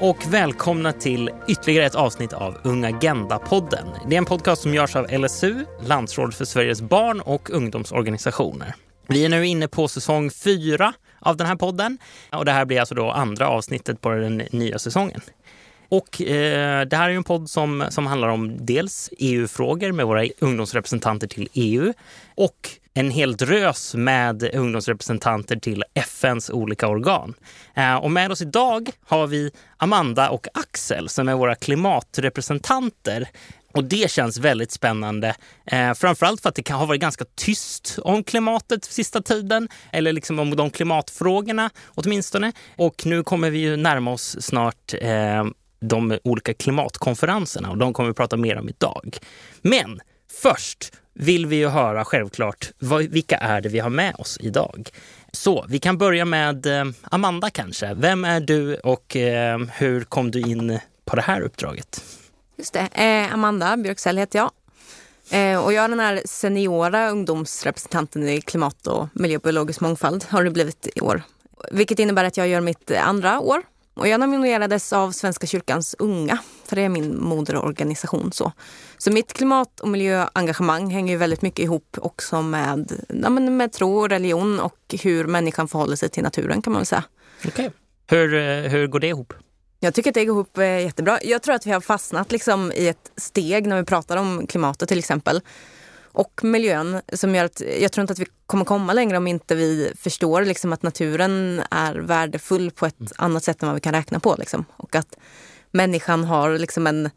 Och välkomna till ytterligare ett avsnitt av Ung Agenda-podden. Det är en podcast som görs av LSU, Landsrådet för Sveriges barn och ungdomsorganisationer. Vi är nu inne på säsong fyra av den här podden och det här blir alltså då andra avsnittet på den nya säsongen. Och eh, det här är en podd som, som handlar om dels EU-frågor med våra ungdomsrepresentanter till EU och en hel drös med ungdomsrepresentanter till FNs olika organ. Eh, och med oss idag har vi Amanda och Axel som är våra klimatrepresentanter. Och det känns väldigt spännande. Eh, framförallt för att det kan ha varit ganska tyst om klimatet sista tiden. Eller liksom om de klimatfrågorna åtminstone. Och nu kommer vi ju närma oss snart eh, de olika klimatkonferenserna och de kommer vi prata mer om idag. Men först vill vi ju höra självklart vad, vilka är det vi har med oss idag. Så vi kan börja med eh, Amanda kanske. Vem är du och eh, hur kom du in på det här uppdraget? Just det. Eh, Amanda Björksell heter jag. Eh, och jag är den här seniora ungdomsrepresentanten i klimat och miljöbiologisk mångfald har det blivit i år. Vilket innebär att jag gör mitt andra år och jag nominerades av Svenska kyrkans unga, för det är min moderorganisation. Så, så mitt klimat och miljöengagemang hänger ju väldigt mycket ihop också med, ja, med tro och religion och hur människan förhåller sig till naturen kan man väl säga. Okay. Hur, eh, hur går det ihop? Jag tycker att det går ihop eh, jättebra. Jag tror att vi har fastnat liksom i ett steg när vi pratar om klimatet till exempel och miljön som gör att jag tror inte att vi kommer komma längre om inte vi förstår liksom att naturen är värdefull på ett mm. annat sätt än vad vi kan räkna på. Liksom. Och att människan har liksom en,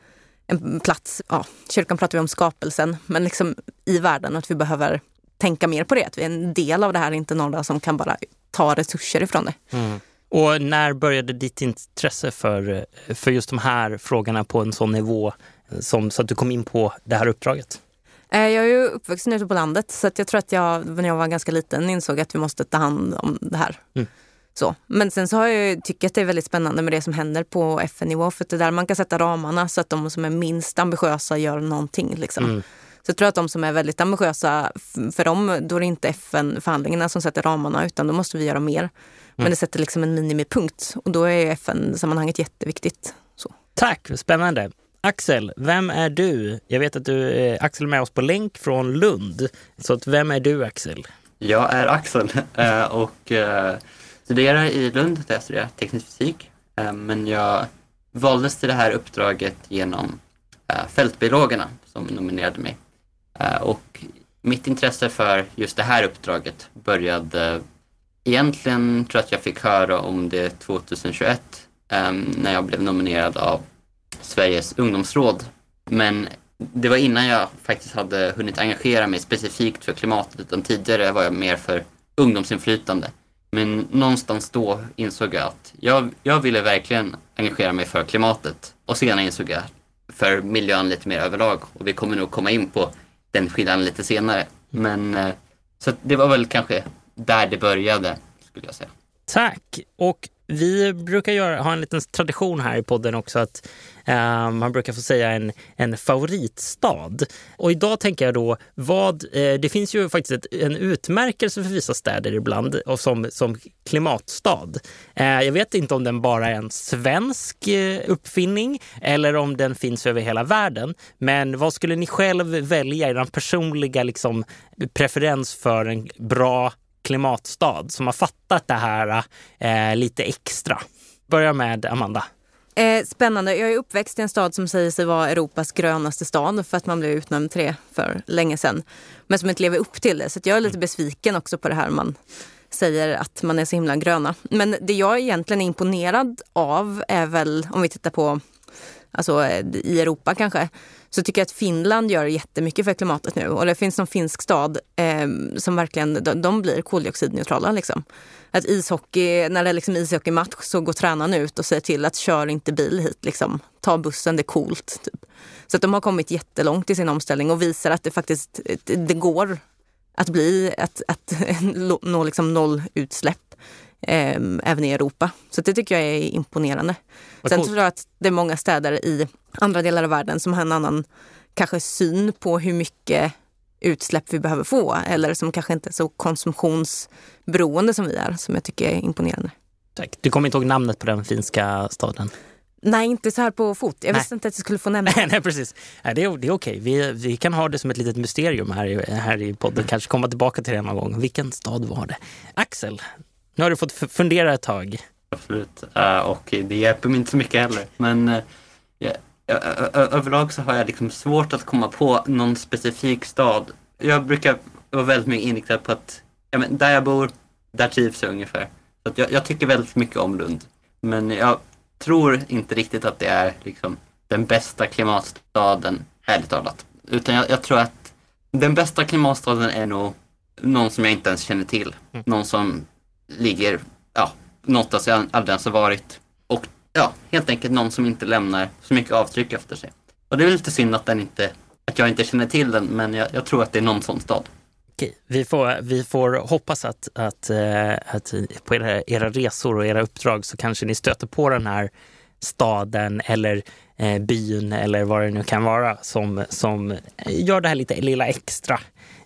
en plats, ja, kyrkan pratar vi om skapelsen, men liksom i världen att vi behöver tänka mer på det. Att vi är en del av det här, inte några som kan bara ta resurser ifrån det. Mm. Och när började ditt intresse för, för just de här frågorna på en sån nivå som, så att du kom in på det här uppdraget? Eh, jag är ju uppvuxen ute på landet så jag tror att jag när jag var ganska liten insåg att vi måste ta hand om det här. Mm. Så. Men sen så har jag tyckt att det är väldigt spännande med det som händer på FN-nivå för det är där man kan sätta ramarna så att de som är minst ambitiösa gör någonting. Liksom. Mm. Så jag tror att de som är väldigt ambitiösa, för dem då är det inte FN-förhandlingarna som sätter ramarna utan då måste vi göra mer. Mm. Men det sätter liksom en minimipunkt och då är FN-sammanhanget jätteviktigt. Så. Tack, spännande. Axel, vem är du? Jag vet att du är eh, Axel med oss på länk från Lund. Så att vem är du Axel? Jag är Axel eh, och eh, studerar i Lund där jag studerar teknisk fysik. Eh, men jag valdes till det här uppdraget genom Fältbiologerna som nominerade mig. Och mitt intresse för just det här uppdraget började egentligen, tror jag att jag fick höra om det 2021 när jag blev nominerad av Sveriges ungdomsråd. Men det var innan jag faktiskt hade hunnit engagera mig specifikt för klimatet, utan tidigare var jag mer för ungdomsinflytande. Men någonstans då insåg jag att jag, jag ville verkligen engagera mig för klimatet och senare insåg jag för miljön lite mer överlag och vi kommer nog komma in på den skillnaden lite senare. Men eh, så det var väl kanske där det började skulle jag säga. Tack! Och vi brukar göra, ha en liten tradition här i podden också att Ehm, man brukar få säga en, en favoritstad. Och idag tänker jag då, vad, eh, det finns ju faktiskt ett, en utmärkelse för vissa städer ibland och som, som klimatstad. Eh, jag vet inte om den bara är en svensk eh, uppfinning eller om den finns över hela världen. Men vad skulle ni själv välja, er personliga liksom, preferens för en bra klimatstad som har fattat det här eh, lite extra. Börja med Amanda. Eh, spännande. Jag är uppväxt i en stad som säger sig vara Europas grönaste stad för att man blev utnämnd till det för länge sedan. Men som inte lever upp till det. Så jag är lite besviken också på det här man säger att man är så himla gröna. Men det jag egentligen är imponerad av är väl, om vi tittar på alltså, i Europa kanske, så tycker jag att Finland gör jättemycket för klimatet nu. Och det finns en finsk stad eh, som verkligen, de, de, blir koldioxidneutrala. Liksom. Att ishockey, när det är liksom ishockeymatch så går tränaren ut och säger till att kör inte bil hit. Liksom. Ta bussen, det är coolt. Typ. Så att de har kommit jättelångt i sin omställning och visar att det faktiskt det går att bli, att, att nå liksom nollutsläpp eh, även i Europa. Så det tycker jag är imponerande. Sen tror jag att det är många städer i andra delar av världen som har en annan kanske syn på hur mycket utsläpp vi behöver få eller som kanske inte är så konsumtionsberoende som vi är, som jag tycker är imponerande. Tack. Du kommer inte ihåg namnet på den finska staden? Nej, inte så här på fot. Jag Nej. visste inte att jag skulle få nämna. Nej, precis. Nej, det, är, det är okej. Vi, vi kan ha det som ett litet mysterium här, i- här i podden. Kanske komma tillbaka till det någon gång. Vilken stad var det? Axel, nu har du fått fundera ett tag. Absolut. Eh, och det hjälper mig inte så mycket heller. Men eh, ja, överlag så har jag liksom svårt att komma på någon specifik stad. Jag brukar vara väldigt mycket inriktad på att ja, men där jag bor, där trivs jag ungefär. Så att jag, jag tycker väldigt mycket om Lund. Men jag tror inte riktigt att det är liksom den bästa klimatstaden, ärligt talat. Utan jag, jag tror att den bästa klimatstaden är nog någon som jag inte ens känner till. Någon som ligger ja, någonstans jag aldrig ens har varit. Och ja, helt enkelt någon som inte lämnar så mycket avtryck efter sig. Och det är lite synd att, den inte, att jag inte känner till den, men jag, jag tror att det är någon sån stad. Okej, vi, får, vi får hoppas att, att, eh, att på era, era resor och era uppdrag så kanske ni stöter på den här staden eller eh, byn eller vad det nu kan vara som, som gör det här lite lilla extra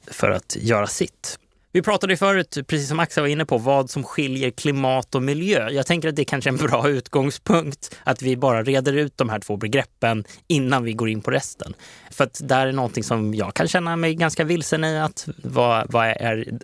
för att göra sitt. Vi pratade ju förut, precis som Axel var inne på, vad som skiljer klimat och miljö. Jag tänker att det kanske är en bra utgångspunkt att vi bara reder ut de här två begreppen innan vi går in på resten. För att där är någonting som jag kan känna mig ganska vilsen i. att Vad, vad är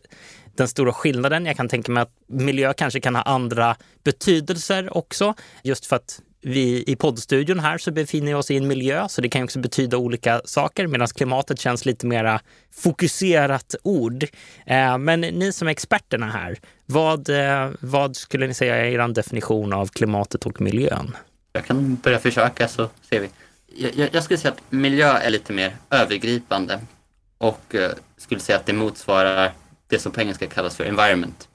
den stora skillnaden? Jag kan tänka mig att miljö kanske kan ha andra betydelser också. Just för att vi i poddstudion här så befinner vi oss i en miljö så det kan också betyda olika saker medan klimatet känns lite mera fokuserat ord. Eh, Men ni som är experterna här, vad, eh, vad skulle ni säga är er definition av klimatet och miljön? Jag kan börja försöka så ser vi. Jag, jag, jag skulle säga att miljö är lite mer övergripande och eh, skulle säga att det motsvarar det som på engelska kallas för environment.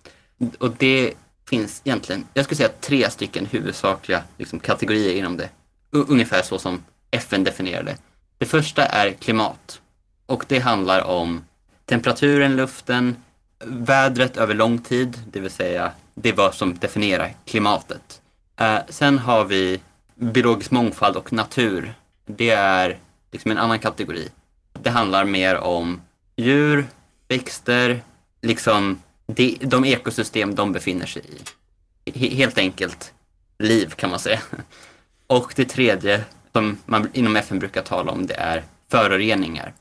Och det finns egentligen, jag skulle säga tre stycken huvudsakliga liksom, kategorier inom det. U- ungefär så som FN definierar det. Det första är klimat och det handlar om temperaturen i luften, vädret över lång tid, det vill säga det är vad som definierar klimatet. Eh, sen har vi biologisk mångfald och natur. Det är liksom en annan kategori. Det handlar mer om djur, växter, liksom de, de ekosystem de befinner sig i. He- Helt enkelt liv kan man säga. Och det tredje som man inom FN brukar tala om det är föroreningar.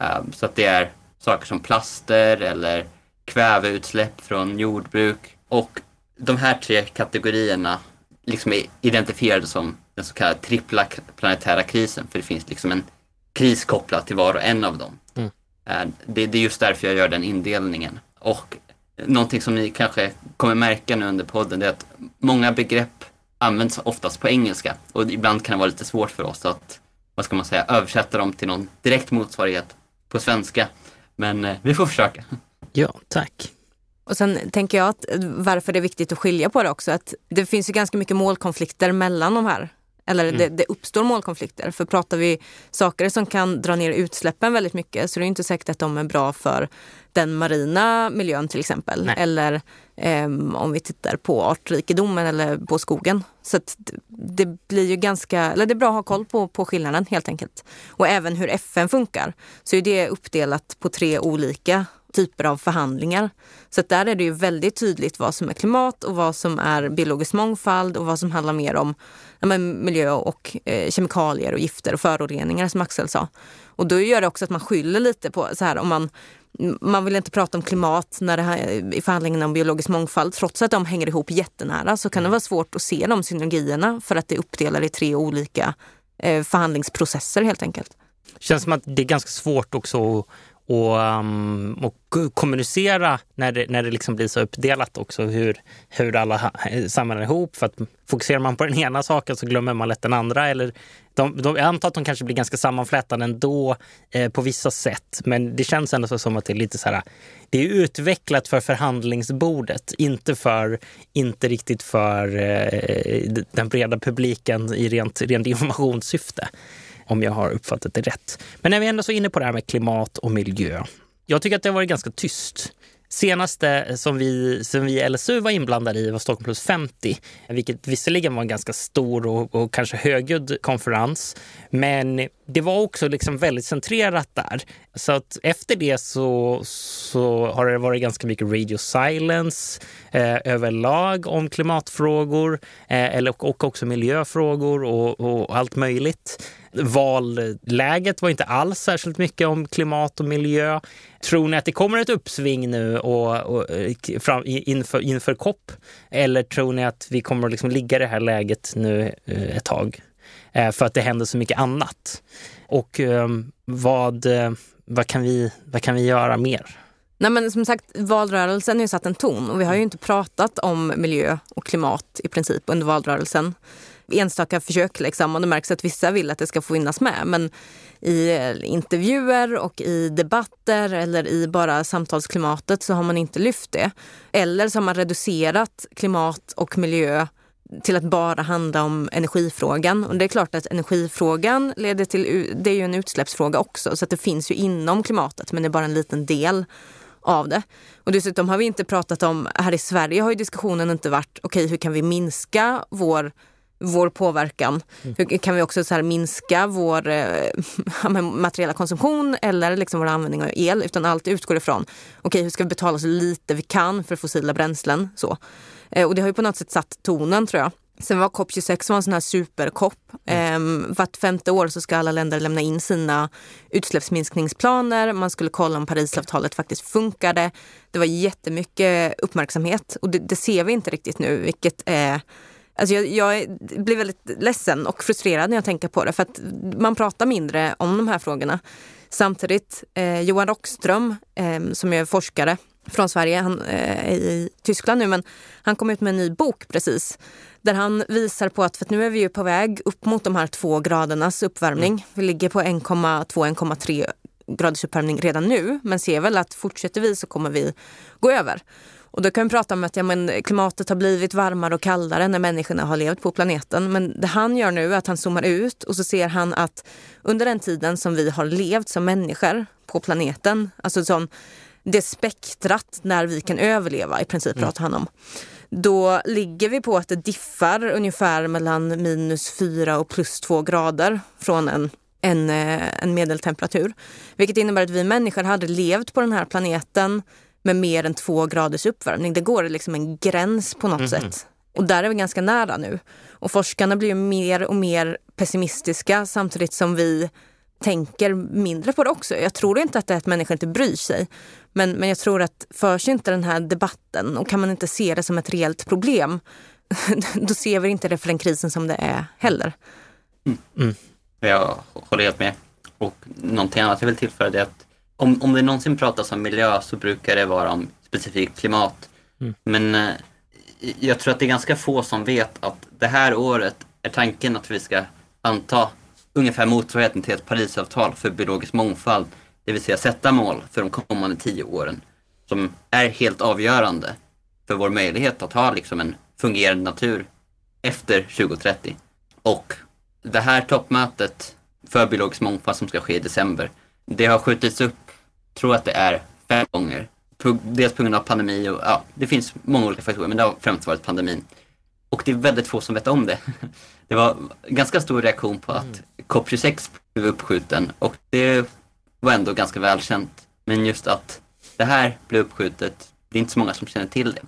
Eh, Så att det är saker som plaster eller kväveutsläpp från jordbruk. Och de här tre kategorierna liksom är identifierade som den så kallade trippla planetära krisen. För det finns liksom en kris kopplad till var och en av dem. Mm. Eh, Det, det är just därför jag gör den indelningen. Och någonting som ni kanske kommer märka nu under podden det är att många begrepp används oftast på engelska och ibland kan det vara lite svårt för oss att, vad ska man säga, översätta dem till någon direkt motsvarighet på svenska. Men eh, vi får försöka. Ja, tack. Och sen tänker jag att varför det är viktigt att skilja på det också, att det finns ju ganska mycket målkonflikter mellan de här. Eller det, det uppstår målkonflikter. För pratar vi saker som kan dra ner utsläppen väldigt mycket så är det inte säkert att de är bra för den marina miljön till exempel. Nej. Eller ehm, om vi tittar på artrikedomen eller på skogen. Så det blir ju ganska, eller det är bra att ha koll på, på skillnaden helt enkelt. Och även hur FN funkar. Så är det uppdelat på tre olika typer av förhandlingar. Så där är det ju väldigt tydligt vad som är klimat och vad som är biologisk mångfald och vad som handlar mer om ja, miljö och eh, kemikalier och gifter och föroreningar som Axel sa. Och då gör det också att man skyller lite på så här om man man vill inte prata om klimat när det här, i förhandlingarna om biologisk mångfald. Trots att de hänger ihop jättenära så kan det vara svårt att se de synergierna för att det är uppdelat i tre olika eh, förhandlingsprocesser helt enkelt. känns som att det är ganska svårt också att, och, ehm, och kommunicera när det, när det liksom blir så uppdelat också hur, hur alla samlar ihop. För att fokuserar man på den ena saken så glömmer man lätt den andra. Eller de, de, jag antar att de kanske blir ganska sammanflätade ändå eh, på vissa sätt. Men det känns ändå så som att det är lite så här, det är utvecklat för förhandlingsbordet, inte, för, inte riktigt för eh, den breda publiken i rent, rent informationssyfte om jag har uppfattat det rätt. Men när vi ändå så inne på det här med klimat och miljö. Jag tycker att det har varit ganska tyst Senaste eh, som vi, som vi LSU var inblandade i var Stockholm plus 50, vilket visserligen var en ganska stor och, och kanske högljudd konferens. Men det var också liksom väldigt centrerat där. Så att efter det så, så har det varit ganska mycket radio silence eh, överlag om klimatfrågor eh, eller, och också miljöfrågor och, och allt möjligt. Valläget var inte alls särskilt mycket om klimat och miljö. Tror ni att det kommer ett uppsving nu och, och eh, fram, inför, inför COP? Eller tror ni att vi kommer att liksom ligga i det här läget nu eh, ett tag? Eh, för att det händer så mycket annat. Och ehm, vad, vad, kan, vi, vad kan vi göra mer? Nej, men som sagt, valrörelsen har ju satt en ton och vi har ju inte pratat om miljö och klimat i princip under valrörelsen enstaka försök liksom, och det märks att vissa vill att det ska få finnas med. Men i eh, intervjuer och i debatter eller i bara samtalsklimatet så har man inte lyft det. Eller så har man reducerat klimat och miljö till att bara handla om energifrågan. Och det är klart att energifrågan leder till, det är ju en utsläppsfråga också, så att det finns ju inom klimatet, men det är bara en liten del av det. Och dessutom har vi inte pratat om, här i Sverige har ju diskussionen inte varit, okej okay, hur kan vi minska vår vår påverkan. Mm. Hur kan vi också så minska vår eh, materiella konsumtion eller liksom vår användning av el? Utan allt utgår ifrån, okej okay, hur ska vi betala så lite vi kan för fossila bränslen? Så. Eh, och det har ju på något sätt satt tonen tror jag. Sen var COP26 var en sån här super-COP. Mm. Eh, vart femte år så ska alla länder lämna in sina utsläppsminskningsplaner. Man skulle kolla om Parisavtalet faktiskt funkade. Det var jättemycket uppmärksamhet och det, det ser vi inte riktigt nu, vilket är Alltså jag, jag, blir väldigt ledsen och frustrerad när jag tänker på det för att man pratar mindre om de här frågorna. Samtidigt, eh, Johan Rockström eh, som är forskare från Sverige, han eh, är i Tyskland nu, men han kom ut med en ny bok precis där han visar på att, för att nu är vi ju på väg upp mot de här två gradernas uppvärmning. Mm. Vi ligger på 1,2-1,3 graders uppvärmning redan nu, men ser väl att fortsätter vi så kommer vi gå över. Och då kan vi prata om att ja, men klimatet har blivit varmare och kallare när människorna har levt på planeten. Men det han gör nu är att han zoomar ut och så ser han att under den tiden som vi har levt som människor på planeten, alltså som det spektrat när vi kan överleva i princip mm. pratar han om. Då ligger vi på att det diffar ungefär mellan minus 4 och plus 2 grader från en en, eh, en medeltemperatur. Vilket innebär att vi människor hade levt på den här planeten med mer än två graders uppvärmning. Det går liksom en gräns på något mm. sätt. Och där är vi ganska nära nu. Och forskarna blir mer och mer pessimistiska samtidigt som vi tänker mindre på det också. Jag tror inte att det är att människor inte bryr sig. Men, men jag tror att förs inte den här debatten och kan man inte se det som ett reellt problem då ser vi inte det för den krisen som det är heller. Mm. Mm. Jag håller helt med. Och någonting annat jag vill tillföra är att om, om det någonsin pratas om miljö så brukar det vara om specifikt klimat. Mm. Men eh, jag tror att det är ganska få som vet att det här året är tanken att vi ska anta ungefär motsvarigheten till ett Parisavtal för biologisk mångfald. Det vill säga sätta mål för de kommande tio åren som är helt avgörande för vår möjlighet att ha liksom en fungerande natur efter 2030. Och det här toppmötet för biologisk mångfald som ska ske i december, det har skjutits upp tror att det är fem gånger. Dels på grund av pandemi och ja, det finns många olika faktorer men det har främst varit pandemin. Och det är väldigt få som vet om det. Det var ganska stor reaktion på att mm. COP26 blev uppskjuten och det var ändå ganska välkänt. Men just att det här blev uppskjutet, det är inte så många som känner till det.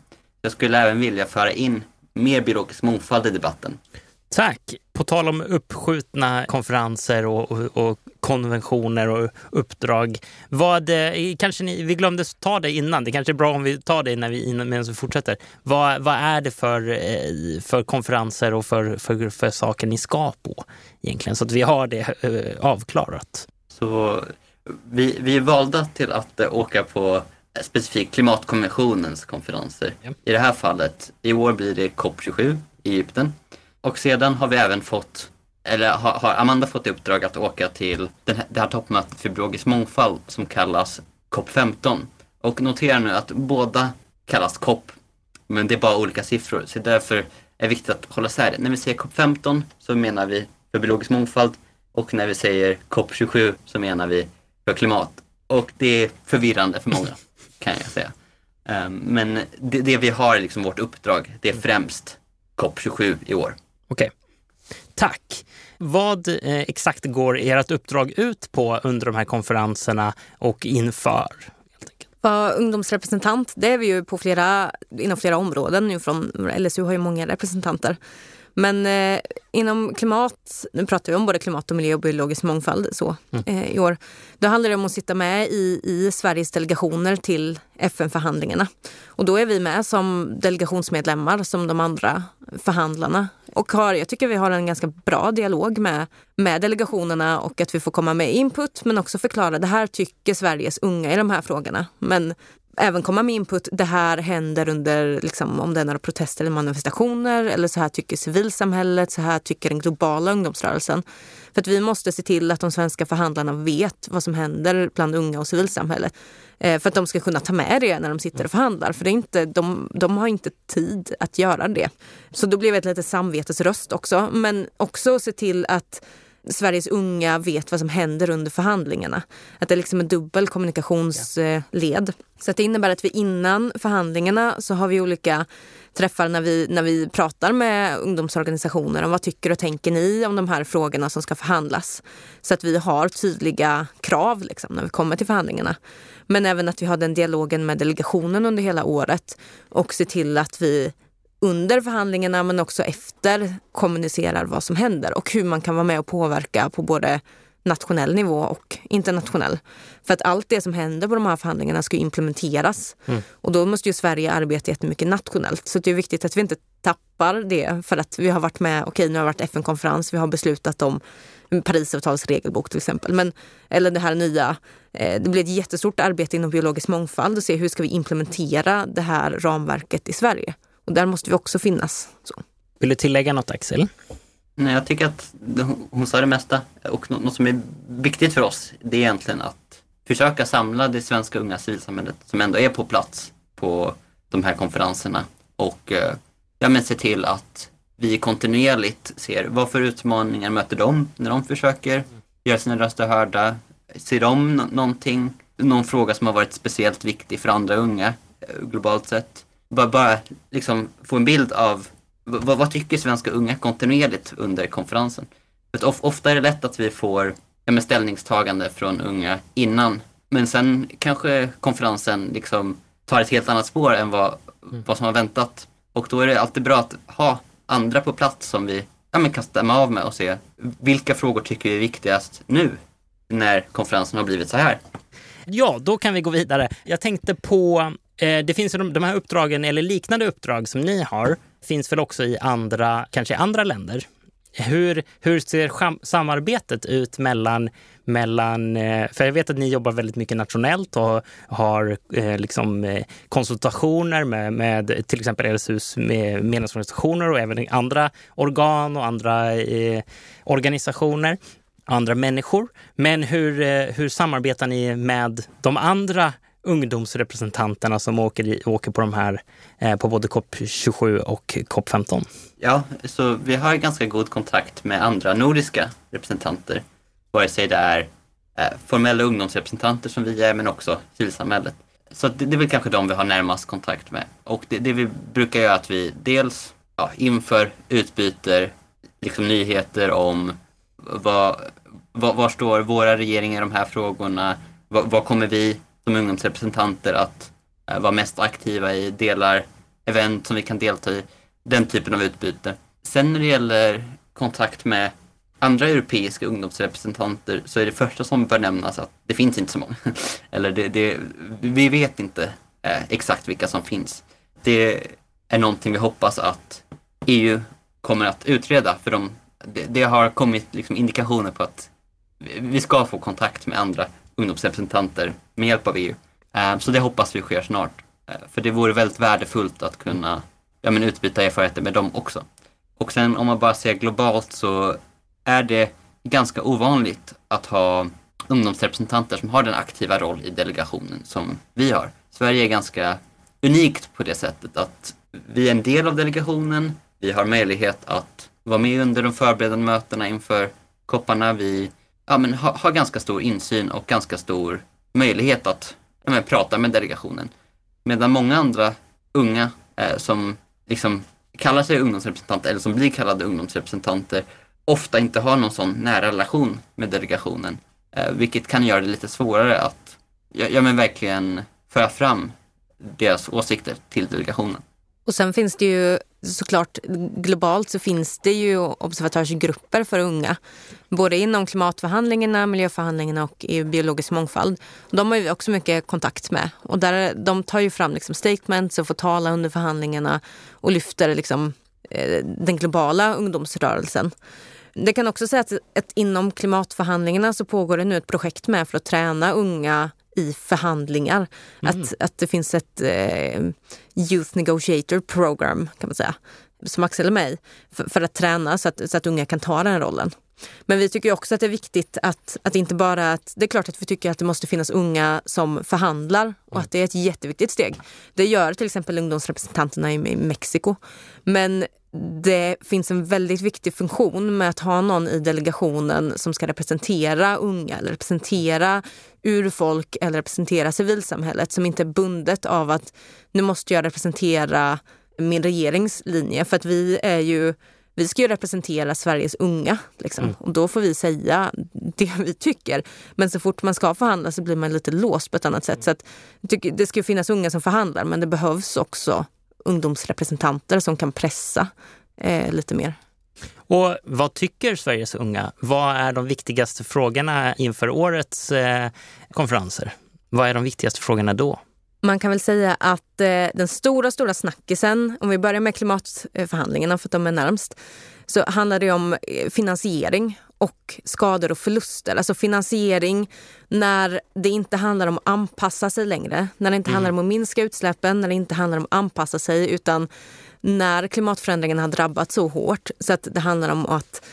Jag skulle även vilja föra in mer biologisk mångfald i debatten. Tack! På tal om uppskjutna konferenser och, och, och konventioner och uppdrag. Vad, kanske ni, vi glömde ta det innan, det kanske är bra om vi tar det när vi, medan vi fortsätter. Vad, vad är det för, eh, för konferenser och för, för, för saker ni ska på egentligen? Så att vi har det eh, avklarat. Så vi, vi är valda till att åka på specifikt klimatkonventionens konferenser. Ja. I det här fallet, i år blir det COP27 i Egypten. Och sedan har vi även fått, eller har, har Amanda fått i uppdrag att åka till den här, det här toppmötet för biologisk mångfald som kallas COP15. Och notera nu att båda kallas COP, men det är bara olika siffror. Så därför är det viktigt att hålla isär. När vi säger COP15 så menar vi för biologisk mångfald och när vi säger COP27 så menar vi för klimat. Och det är förvirrande för många, kan jag säga. Ehm, Men det, det vi har liksom vårt uppdrag, det är främst COP27 i år. Okej. Tack. Vad eh, exakt går ert uppdrag ut på under de här konferenserna och inför? Helt? Vara ungdomsrepresentant, det är vi ju på flera, inom flera områden. Nu från, LSU har ju många representanter. Men eh, inom klimat, nu pratar vi om både klimat och miljö och biologisk mångfald så, eh, i år. Då handlar det om att sitta med i, i Sveriges delegationer till FN-förhandlingarna. Och då är vi med som delegationsmedlemmar som de andra förhandlarna. Och har, jag tycker vi har en ganska bra dialog med, med delegationerna och att vi får komma med input men också förklara det här tycker Sveriges unga i de här frågorna. Men även komma med input, det här händer under, liksom, om det är några protester eller manifestationer eller så här tycker civilsamhället, så här tycker den globala ungdomsrörelsen. För att vi måste se till att de svenska förhandlarna vet vad som händer bland unga och civilsamhället. Eh, för att de ska kunna ta med det när de sitter och förhandlar. För det är inte, de, de har inte tid att göra det. Så då blev det ett litet samvetesröst också. Men också se till att Sveriges unga vet vad som händer under förhandlingarna. Att det liksom är liksom en dubbel kommunikationsled. Så att det innebär att vi innan förhandlingarna så har vi olika träffar när vi, när vi pratar med ungdomsorganisationer om vad tycker och tänker ni om de här frågorna som ska förhandlas. Så att vi har tydliga krav liksom, när vi kommer till förhandlingarna. Men även att vi har den dialogen med delegationen under hela året och se till att vi under förhandlingarna men också efter kommunicerar vad som händer och hur man kan vara med och påverka på både nationell nivå och internationell. För att allt det som händer på de här förhandlingarna ska implementeras. Och då måste ju Sverige arbeta jättemycket nationellt. Så det är viktigt att vi inte tappar det för att vi har varit med, okej nu har det varit FN-konferens, vi har beslutat om Parisavtalets regelbok till exempel. Men, eller det här nya, eh, det blir ett jättestort arbete inom biologisk mångfald och se hur ska vi implementera det här ramverket i Sverige. Och där måste vi också finnas. Så. Vill du tillägga något Axel? Nej, jag tycker att hon sa det mesta och nå- något som är viktigt för oss det är egentligen att försöka samla det svenska unga civilsamhället som ändå är på plats på de här konferenserna och eh, ja, men se till att vi kontinuerligt ser vad för utmaningar möter de när de försöker göra sina röster hörda. Ser de nå- någonting, någon fråga som har varit speciellt viktig för andra unga eh, globalt sett? Bara, bara liksom få en bild av vad, vad tycker svenska unga kontinuerligt under konferensen? För of, ofta är det lätt att vi får ja, ställningstagande från unga innan. Men sen kanske konferensen liksom tar ett helt annat spår än vad, vad som har väntat. Och då är det alltid bra att ha andra på plats som vi ja, men kan stämma av med och se vilka frågor tycker vi är viktigast nu när konferensen har blivit så här. Ja, då kan vi gå vidare. Jag tänkte på, Eh, det finns ju de, de här uppdragen eller liknande uppdrag som ni har, finns väl också i andra, kanske i andra länder. Hur, hur ser samarbetet ut mellan, mellan, eh, för jag vet att ni jobbar väldigt mycket nationellt och har eh, liksom, konsultationer med, med till exempel LSUs medlemsorganisationer och även andra organ och andra eh, organisationer andra människor. Men hur, hur samarbetar ni med de andra ungdomsrepresentanterna som åker, i, åker på de här eh, på både COP27 och COP15? Ja, så vi har ganska god kontakt med andra nordiska representanter. Vare sig det är eh, formella ungdomsrepresentanter som vi är, men också civilsamhället. Så det, det är väl kanske de vi har närmast kontakt med. Och det, det vi brukar göra är att vi dels ja, inför utbyter liksom nyheter om vad, vad, var står våra regeringar i de här frågorna? Vad, vad kommer vi som ungdomsrepresentanter att eh, vara mest aktiva i? Delar event som vi kan delta i? Den typen av utbyte. Sen när det gäller kontakt med andra europeiska ungdomsrepresentanter så är det första som bör nämnas att det finns inte så många. Eller det, det, vi vet inte eh, exakt vilka som finns. Det är någonting vi hoppas att EU kommer att utreda för de, det, det har kommit liksom indikationer på att vi ska få kontakt med andra ungdomsrepresentanter med hjälp av EU. Ehm, så det hoppas vi sker snart. Ehm, för det vore väldigt värdefullt att kunna ja, men utbyta erfarenheter med dem också. Och sen om man bara ser globalt så är det ganska ovanligt att ha ungdomsrepresentanter som har den aktiva roll i delegationen som vi har. Sverige är ganska unikt på det sättet att vi är en del av delegationen. Vi har möjlighet att vara med under de förberedande mötena inför kopparna. Vi ja, men har, har ganska stor insyn och ganska stor möjlighet att men, prata med delegationen. Medan många andra unga eh, som liksom kallar sig ungdomsrepresentanter eller som blir kallade ungdomsrepresentanter ofta inte har någon sån nära relation med delegationen. Eh, vilket kan göra det lite svårare att ja, ja, men verkligen föra fram deras åsikter till delegationen. Och sen finns det ju såklart globalt så finns det ju observatörsgrupper för unga. Både inom klimatförhandlingarna, miljöförhandlingarna och EU biologisk mångfald. De har vi också mycket kontakt med. Och där, de tar ju fram liksom statements och får tala under förhandlingarna och lyfter liksom, eh, den globala ungdomsrörelsen. Det kan också sägas att, att inom klimatförhandlingarna så pågår det nu ett projekt med för att träna unga i förhandlingar. Mm. Att, att det finns ett eh, Youth Negotiator Program kan man säga, som Axel är med i, för, för, att träna så att, så att unga kan ta den rollen. Men vi tycker också att det är viktigt att, att inte bara att, det är klart att vi tycker att det måste finnas unga som förhandlar och att det är ett jätteviktigt steg. Det gör till exempel ungdomsrepresentanterna i, i Mexiko. Men det finns en väldigt viktig funktion med att ha någon i delegationen som ska representera unga eller representera urfolk eller representera civilsamhället som inte är bundet av att nu måste jag representera min regerings linje för att vi är ju vi ska ju representera Sveriges unga liksom. mm. och då får vi säga det vi tycker. Men så fort man ska förhandla så blir man lite låst på ett annat sätt. Så att, det ska finnas unga som förhandlar men det behövs också ungdomsrepresentanter som kan pressa eh, lite mer. Och vad tycker Sveriges unga? Vad är de viktigaste frågorna inför årets eh, konferenser? Vad är de viktigaste frågorna då? Man kan väl säga att eh, den stora, stora snackisen, om vi börjar med klimatförhandlingarna för att de är närmst, så handlar det om eh, finansiering och skador och förluster. Alltså finansiering när det inte handlar om att anpassa sig längre. När det inte mm. handlar om att minska utsläppen, när det inte handlar om att anpassa sig utan när klimatförändringarna har drabbat så hårt så att det handlar om att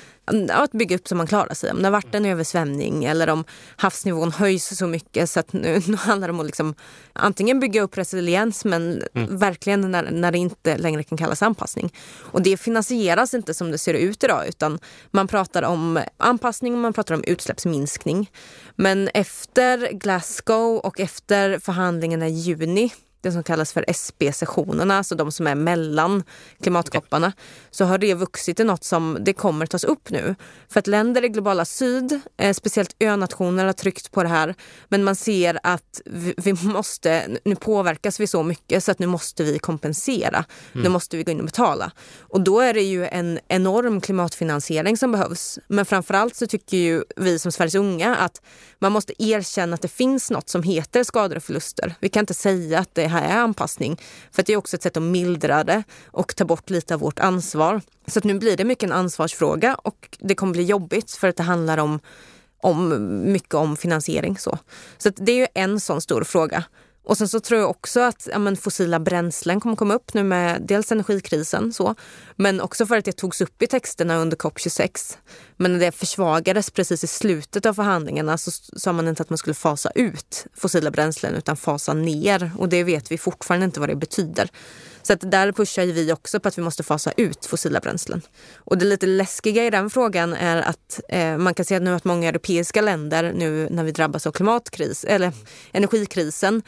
att bygga upp så man klarar sig. Om det har varit en översvämning eller om havsnivån höjs så mycket så att nu, nu handlar det om att liksom, antingen bygga upp resiliens men mm. verkligen när, när det inte längre kan kallas anpassning. Och det finansieras inte som det ser ut idag utan man pratar om anpassning och man pratar om utsläppsminskning. Men efter Glasgow och efter förhandlingarna i juni det som kallas för SB-sessionerna, alltså de som är mellan klimatkopparna, så har det vuxit till något som det kommer tas upp nu. För att länder i globala syd, eh, speciellt önationer har tryckt på det här, men man ser att vi, vi, måste, nu påverkas vi så mycket så att nu måste vi kompensera. Mm. Nu måste vi gå in och betala. Och då är det ju en enorm klimatfinansiering som behövs. Men framförallt så tycker ju vi som Sveriges unga att man måste erkänna att det finns något som heter skador och förluster. Vi kan inte säga att det det här är anpassning. För det är också ett sätt att mildra det och ta bort lite av vårt ansvar. Så nu blir det mycket en ansvarsfråga och det kommer bli jobbigt för att det handlar om, om mycket om finansiering. Så, så det är ju en sån stor fråga. Och sen så tror jag också att ja, men fossila bränslen kommer komma upp nu med dels energikrisen så, men också för att det togs upp i texterna under COP26. Men när det försvagades precis i slutet av förhandlingarna så sa man inte att man skulle fasa ut fossila bränslen utan fasa ner och det vet vi fortfarande inte vad det betyder. Så att där pushar vi också på att vi måste fasa ut fossila bränslen. Och det lite läskiga i den frågan är att eh, man kan se nu att många europeiska länder nu när vi drabbas av klimatkris eller energikrisen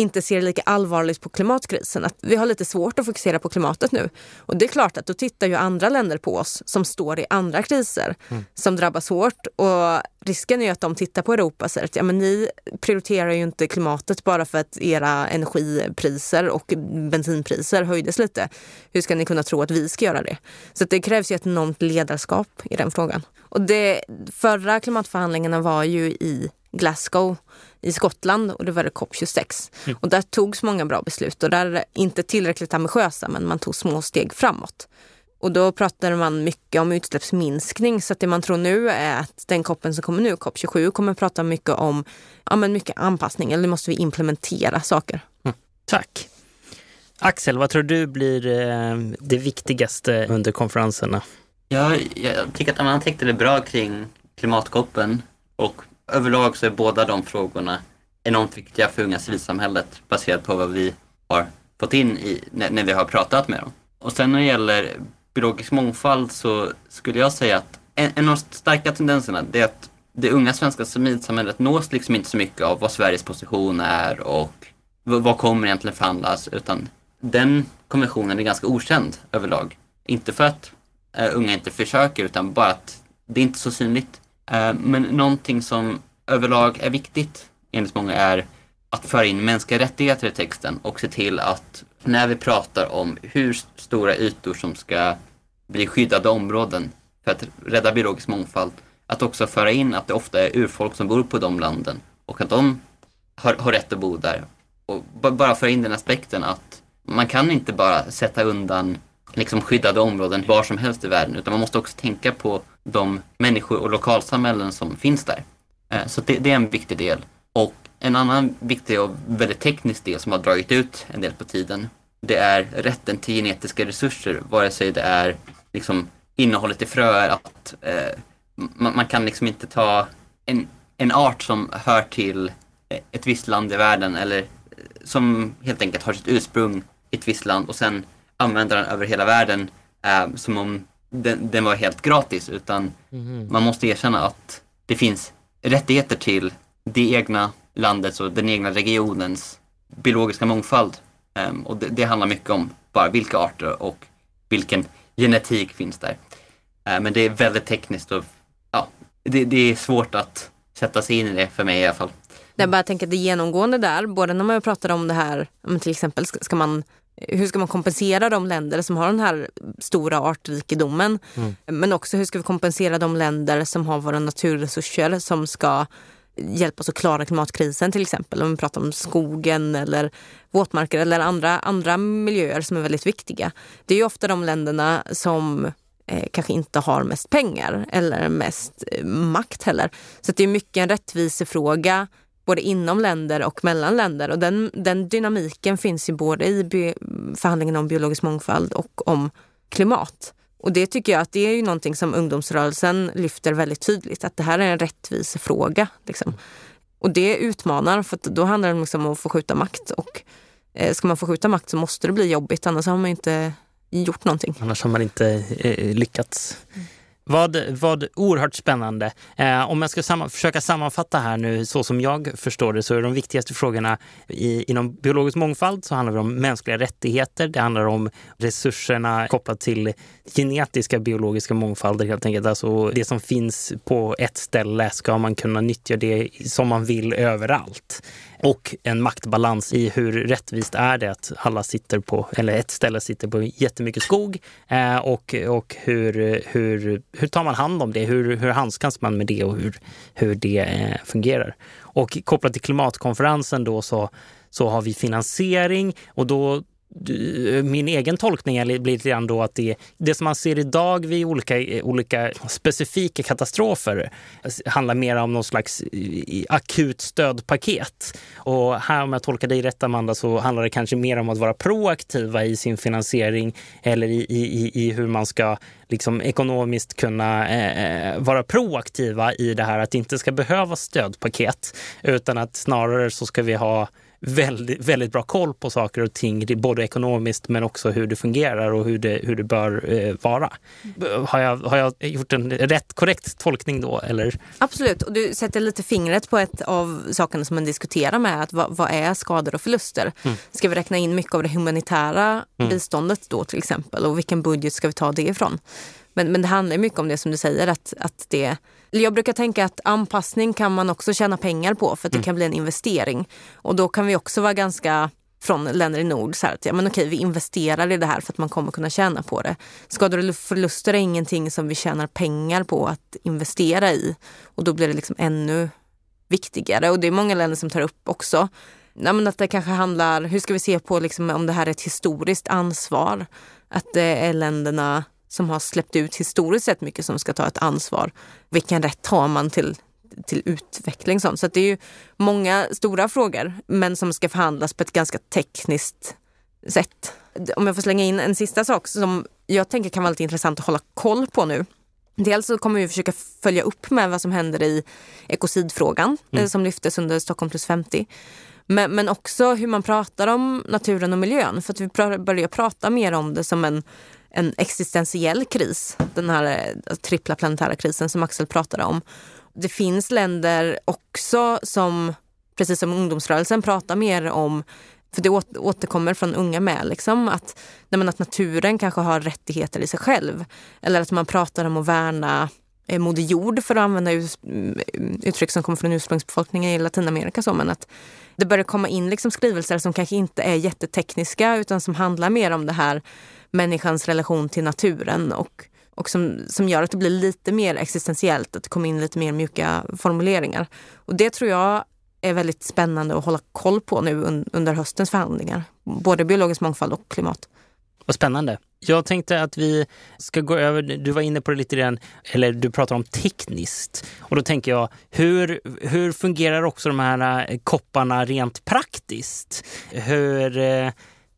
inte ser lika allvarligt på klimatkrisen. Att vi har lite svårt att fokusera på klimatet nu. Och det är klart att då tittar ju andra länder på oss som står i andra kriser mm. som drabbas hårt. Och risken är ju att de tittar på Europa och säger att ja, men ni prioriterar ju inte klimatet bara för att era energipriser och bensinpriser höjdes lite. Hur ska ni kunna tro att vi ska göra det? Så det krävs ju ett enormt ledarskap i den frågan. Och det förra klimatförhandlingarna var ju i Glasgow i Skottland och det var det COP26. Mm. Och där togs många bra beslut och där inte tillräckligt ambitiösa men man tog små steg framåt. Och då pratade man mycket om utsläppsminskning så att det man tror nu är att den koppen som kommer nu, COP27, kommer prata mycket om ja, men mycket anpassning eller måste vi implementera saker. Mm. Tack. Axel, vad tror du blir eh, det viktigaste under konferenserna? Ja, jag tycker att man täckte det bra kring klimatkoppen och överlag så är båda de frågorna enormt viktiga för unga civilsamhället baserat på vad vi har fått in i, när, när vi har pratat med dem. Och sen när det gäller biologisk mångfald så skulle jag säga att en, en av de starka tendenserna är att det unga svenska civilsamhället nås liksom inte så mycket av vad Sveriges position är och vad kommer egentligen förhandlas utan den konventionen är ganska okänd överlag. Inte för att uh, unga inte försöker utan bara att det är inte så synligt. Eh, men någonting som överlag är viktigt enligt många är att föra in mänskliga rättigheter i texten och se till att när vi pratar om hur stora ytor som ska bli skyddade områden för att rädda biologisk mångfald, att också föra in att det ofta är urfolk som bor på de landen och att de har, har rätt att bo där. Och bara föra in den aspekten att man kan inte bara sätta undan liksom skyddade områden var som helst i världen utan man måste också tänka på de människor och lokalsamhällen som finns där. Eh, så det, det är en viktig del. Och en annan viktig och väldigt teknisk del som har dragit ut en del på tiden, det är rätten till genetiska resurser, vare sig det är liksom innehållet i fröer, att eh, man, man, kan liksom inte ta en, en art som hör till eh, ett visst land i världen eller eh, som helt enkelt har sitt ursprung i ett visst land och sen använda den över hela världen eh, som om den, den, var helt gratis utan mm. man måste erkänna att det finns rättigheter till det egna landets och den egna regionens biologiska mångfald. Um, och det, det, handlar mycket om bara vilka arter och vilken genetik finns där. Uh, men det är väldigt tekniskt och ja, det, det, är svårt att sätta sig in i det för mig i alla fall. Jag bara tänker att det genomgående där, både när man pratar om det här, till exempel ska man hur ska man kompensera de länder som har den här stora artrikedomen? Mm. Men också hur ska vi kompensera de länder som har våra naturresurser som ska hjälpa oss att klara klimatkrisen till exempel. Om vi pratar om skogen eller våtmarker eller andra, andra miljöer som är väldigt viktiga. Det är ju ofta de länderna som eh, kanske inte har mest pengar eller mest eh, makt heller. Så det är mycket en rättvisefråga både inom länder och mellan länder. Och den, den dynamiken finns ju både i förhandlingen om biologisk mångfald och om klimat. Och det tycker jag att det är ju någonting som ungdomsrörelsen lyfter väldigt tydligt, att det här är en rättvisefråga. Liksom. Och det utmanar, för då handlar det liksom om att få skjuta makt. Och eh, ska man få skjuta makt så måste det bli jobbigt, annars har man inte gjort någonting. Annars har man inte eh, lyckats. Mm. Vad, vad oerhört spännande. Eh, om jag ska samma, försöka sammanfatta här nu så som jag förstår det så är de viktigaste frågorna i, inom biologisk mångfald så handlar det om mänskliga rättigheter. Det handlar om resurserna kopplat till genetiska biologiska mångfalder helt enkelt. Alltså det som finns på ett ställe ska man kunna nyttja det som man vill överallt och en maktbalans i hur rättvist är det att alla sitter på, eller ett ställe sitter på jättemycket skog eh, och, och hur, hur, hur tar man hand om det? Hur, hur handskas man med det och hur, hur det eh, fungerar? Och kopplat till klimatkonferensen då så, så har vi finansiering och då min egen tolkning blir lite grann då att det, det som man ser idag vid olika, olika specifika katastrofer handlar mer om någon slags akut stödpaket. Och här om jag tolkar dig rätt Amanda så handlar det kanske mer om att vara proaktiva i sin finansiering eller i, i, i hur man ska liksom ekonomiskt kunna eh, eh, vara proaktiva i det här att det inte ska behövas stödpaket utan att snarare så ska vi ha väldigt, väldigt bra koll på saker och ting, både ekonomiskt men också hur det fungerar och hur det, hur det bör eh, vara. Har jag, har jag gjort en rätt korrekt tolkning då? Eller? Absolut, och du sätter lite fingret på ett av sakerna som man diskuterar med, att vad, vad är skador och förluster? Mm. Ska vi räkna in mycket av det humanitära mm. biståndet då till exempel och vilken budget ska vi ta det ifrån? Men, men det handlar mycket om det som du säger, att, att det jag brukar tänka att anpassning kan man också tjäna pengar på för att det mm. kan bli en investering. Och då kan vi också vara ganska från länder i nord. Så här, att, ja, men okej, vi investerar i det här för att man kommer kunna tjäna på det. Skador och förluster är ingenting som vi tjänar pengar på att investera i. Och då blir det liksom ännu viktigare. Och det är många länder som tar upp också. Ja, men att det kanske handlar, hur ska vi se på liksom, om det här är ett historiskt ansvar? Att det är länderna som har släppt ut historiskt sett mycket som ska ta ett ansvar. Vilken rätt har man till, till utveckling? Sånt. Så det är ju många stora frågor men som ska förhandlas på ett ganska tekniskt sätt. Om jag får slänga in en sista sak som jag tänker kan vara lite intressant att hålla koll på nu. Dels så kommer vi försöka följa upp med vad som händer i ekocidfrågan mm. som lyftes under Stockholm plus 50. Men, men också hur man pratar om naturen och miljön. För att vi börjar prata mer om det som en en existentiell kris, den här eh, trippla planetära krisen som Axel pratade om. Det finns länder också som precis som ungdomsrörelsen, pratar mer om för det återkommer från unga med, liksom, att, nej, att naturen kanske har rättigheter i sig själv. Eller att man pratar om att värna eh, Moder Jord för att använda mm, uttryck som kommer från ursprungsbefolkningen i Latinamerika. Så, men att det börjar komma in liksom skrivelser som kanske inte är jättetekniska utan som handlar mer om det här människans relation till naturen och, och som, som gör att det blir lite mer existentiellt, att det kommer in lite mer mjuka formuleringar. Och det tror jag är väldigt spännande att hålla koll på nu under höstens förhandlingar. Både biologisk mångfald och klimat. Vad spännande. Jag tänkte att vi ska gå över, du var inne på det lite grann, eller du pratar om tekniskt. Och då tänker jag, hur, hur fungerar också de här eh, kopparna rent praktiskt? Hur eh,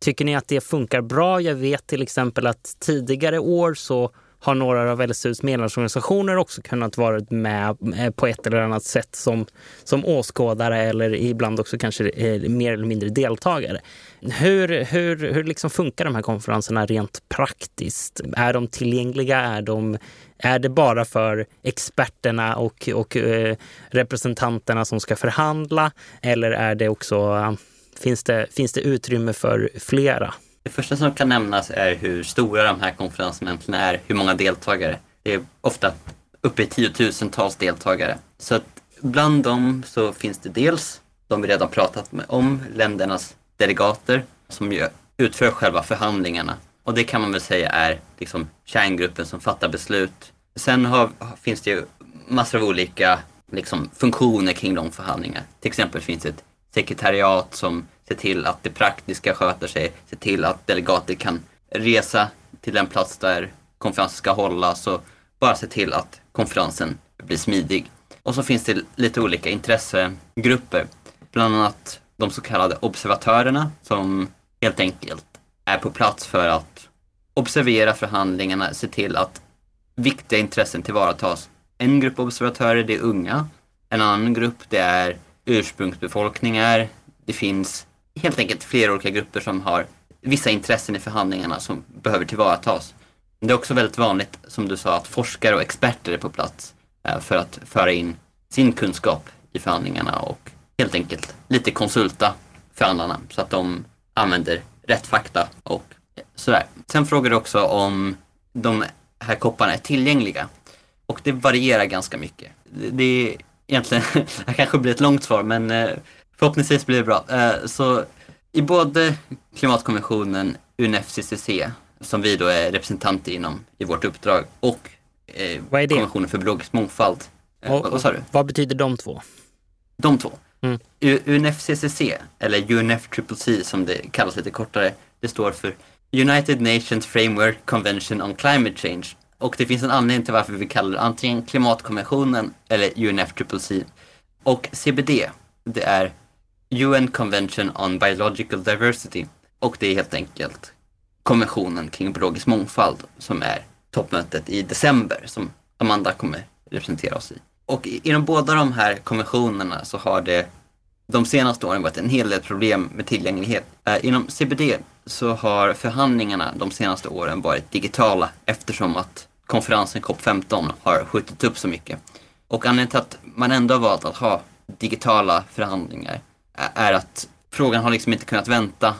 tycker ni att det funkar bra? Jag vet till exempel att tidigare år så har några av LSUs medlemsorganisationer också kunnat vara med eh, på ett eller annat sätt som, som åskådare eller ibland också kanske eh, mer eller mindre deltagare. Hur, hur, hur liksom funkar de här konferenserna rent praktiskt? Är de tillgängliga? Är, de, är det bara för experterna och, och eh, representanterna som ska förhandla? Eller är det också, finns, det, finns det utrymme för flera? Det första som kan nämnas är hur stora de här konferenserna egentligen är, hur många deltagare. Det är ofta uppe i tiotusentals deltagare. Så att bland dem så finns det dels de vi redan pratat med om, ländernas delegater som ju utför själva förhandlingarna. Och det kan man väl säga är liksom kärngruppen som fattar beslut. Sen har, finns det ju massor av olika liksom, funktioner kring de förhandlingarna. Till exempel finns det ett sekretariat som ser till att det praktiska sköter sig, ser till att delegater kan resa till den plats där konferensen ska hållas och bara se till att konferensen blir smidig. Och så finns det lite olika intressegrupper, bland annat de så kallade observatörerna som helt enkelt är på plats för att observera förhandlingarna, se till att viktiga intressen tillvaratas. En grupp observatörer det är unga, en annan grupp det är ursprungsbefolkningar, det finns helt enkelt flera olika grupper som har vissa intressen i förhandlingarna som behöver tillvaratas. Det är också väldigt vanligt, som du sa, att forskare och experter är på plats eh, för att föra in sin kunskap i förhandlingarna och helt enkelt lite konsulta förhandlarna så att de använder rätt fakta och sådär. Sen frågar du också om de här kopparna är tillgängliga och det varierar ganska mycket. Det är egentligen, det kanske blir ett långt svar men eh, Förhoppningsvis blir det bra. Eh, så i både klimatkonventionen, UNFCCC, som vi då är representanter inom i vårt uppdrag, och eh, vad är det? konventionen för biologisk mångfald. Och, vad sa du? Vad betyder de två? De två? Mm. UNFCCC, eller UNFCCC som det kallas lite kortare, det står för United Nations Framework Convention on Climate Change. Och det finns en anledning till varför vi kallar det antingen klimatkonventionen eller UNFCCC. Och CBD, det är UN Convention on Biological Diversity. Och det är helt enkelt konventionen kring biologisk mångfald som är toppmötet i december som Amanda kommer representera oss i. Och inom båda de här konventionerna så har det de senaste åren varit en hel del problem med tillgänglighet. Äh, inom CBD så har förhandlingarna de senaste åren varit digitala eftersom att konferensen COP15 har skjutit upp så mycket. Och anledningen till att man ändå har valt att ha digitala förhandlingar är att frågan har liksom inte kunnat vänta.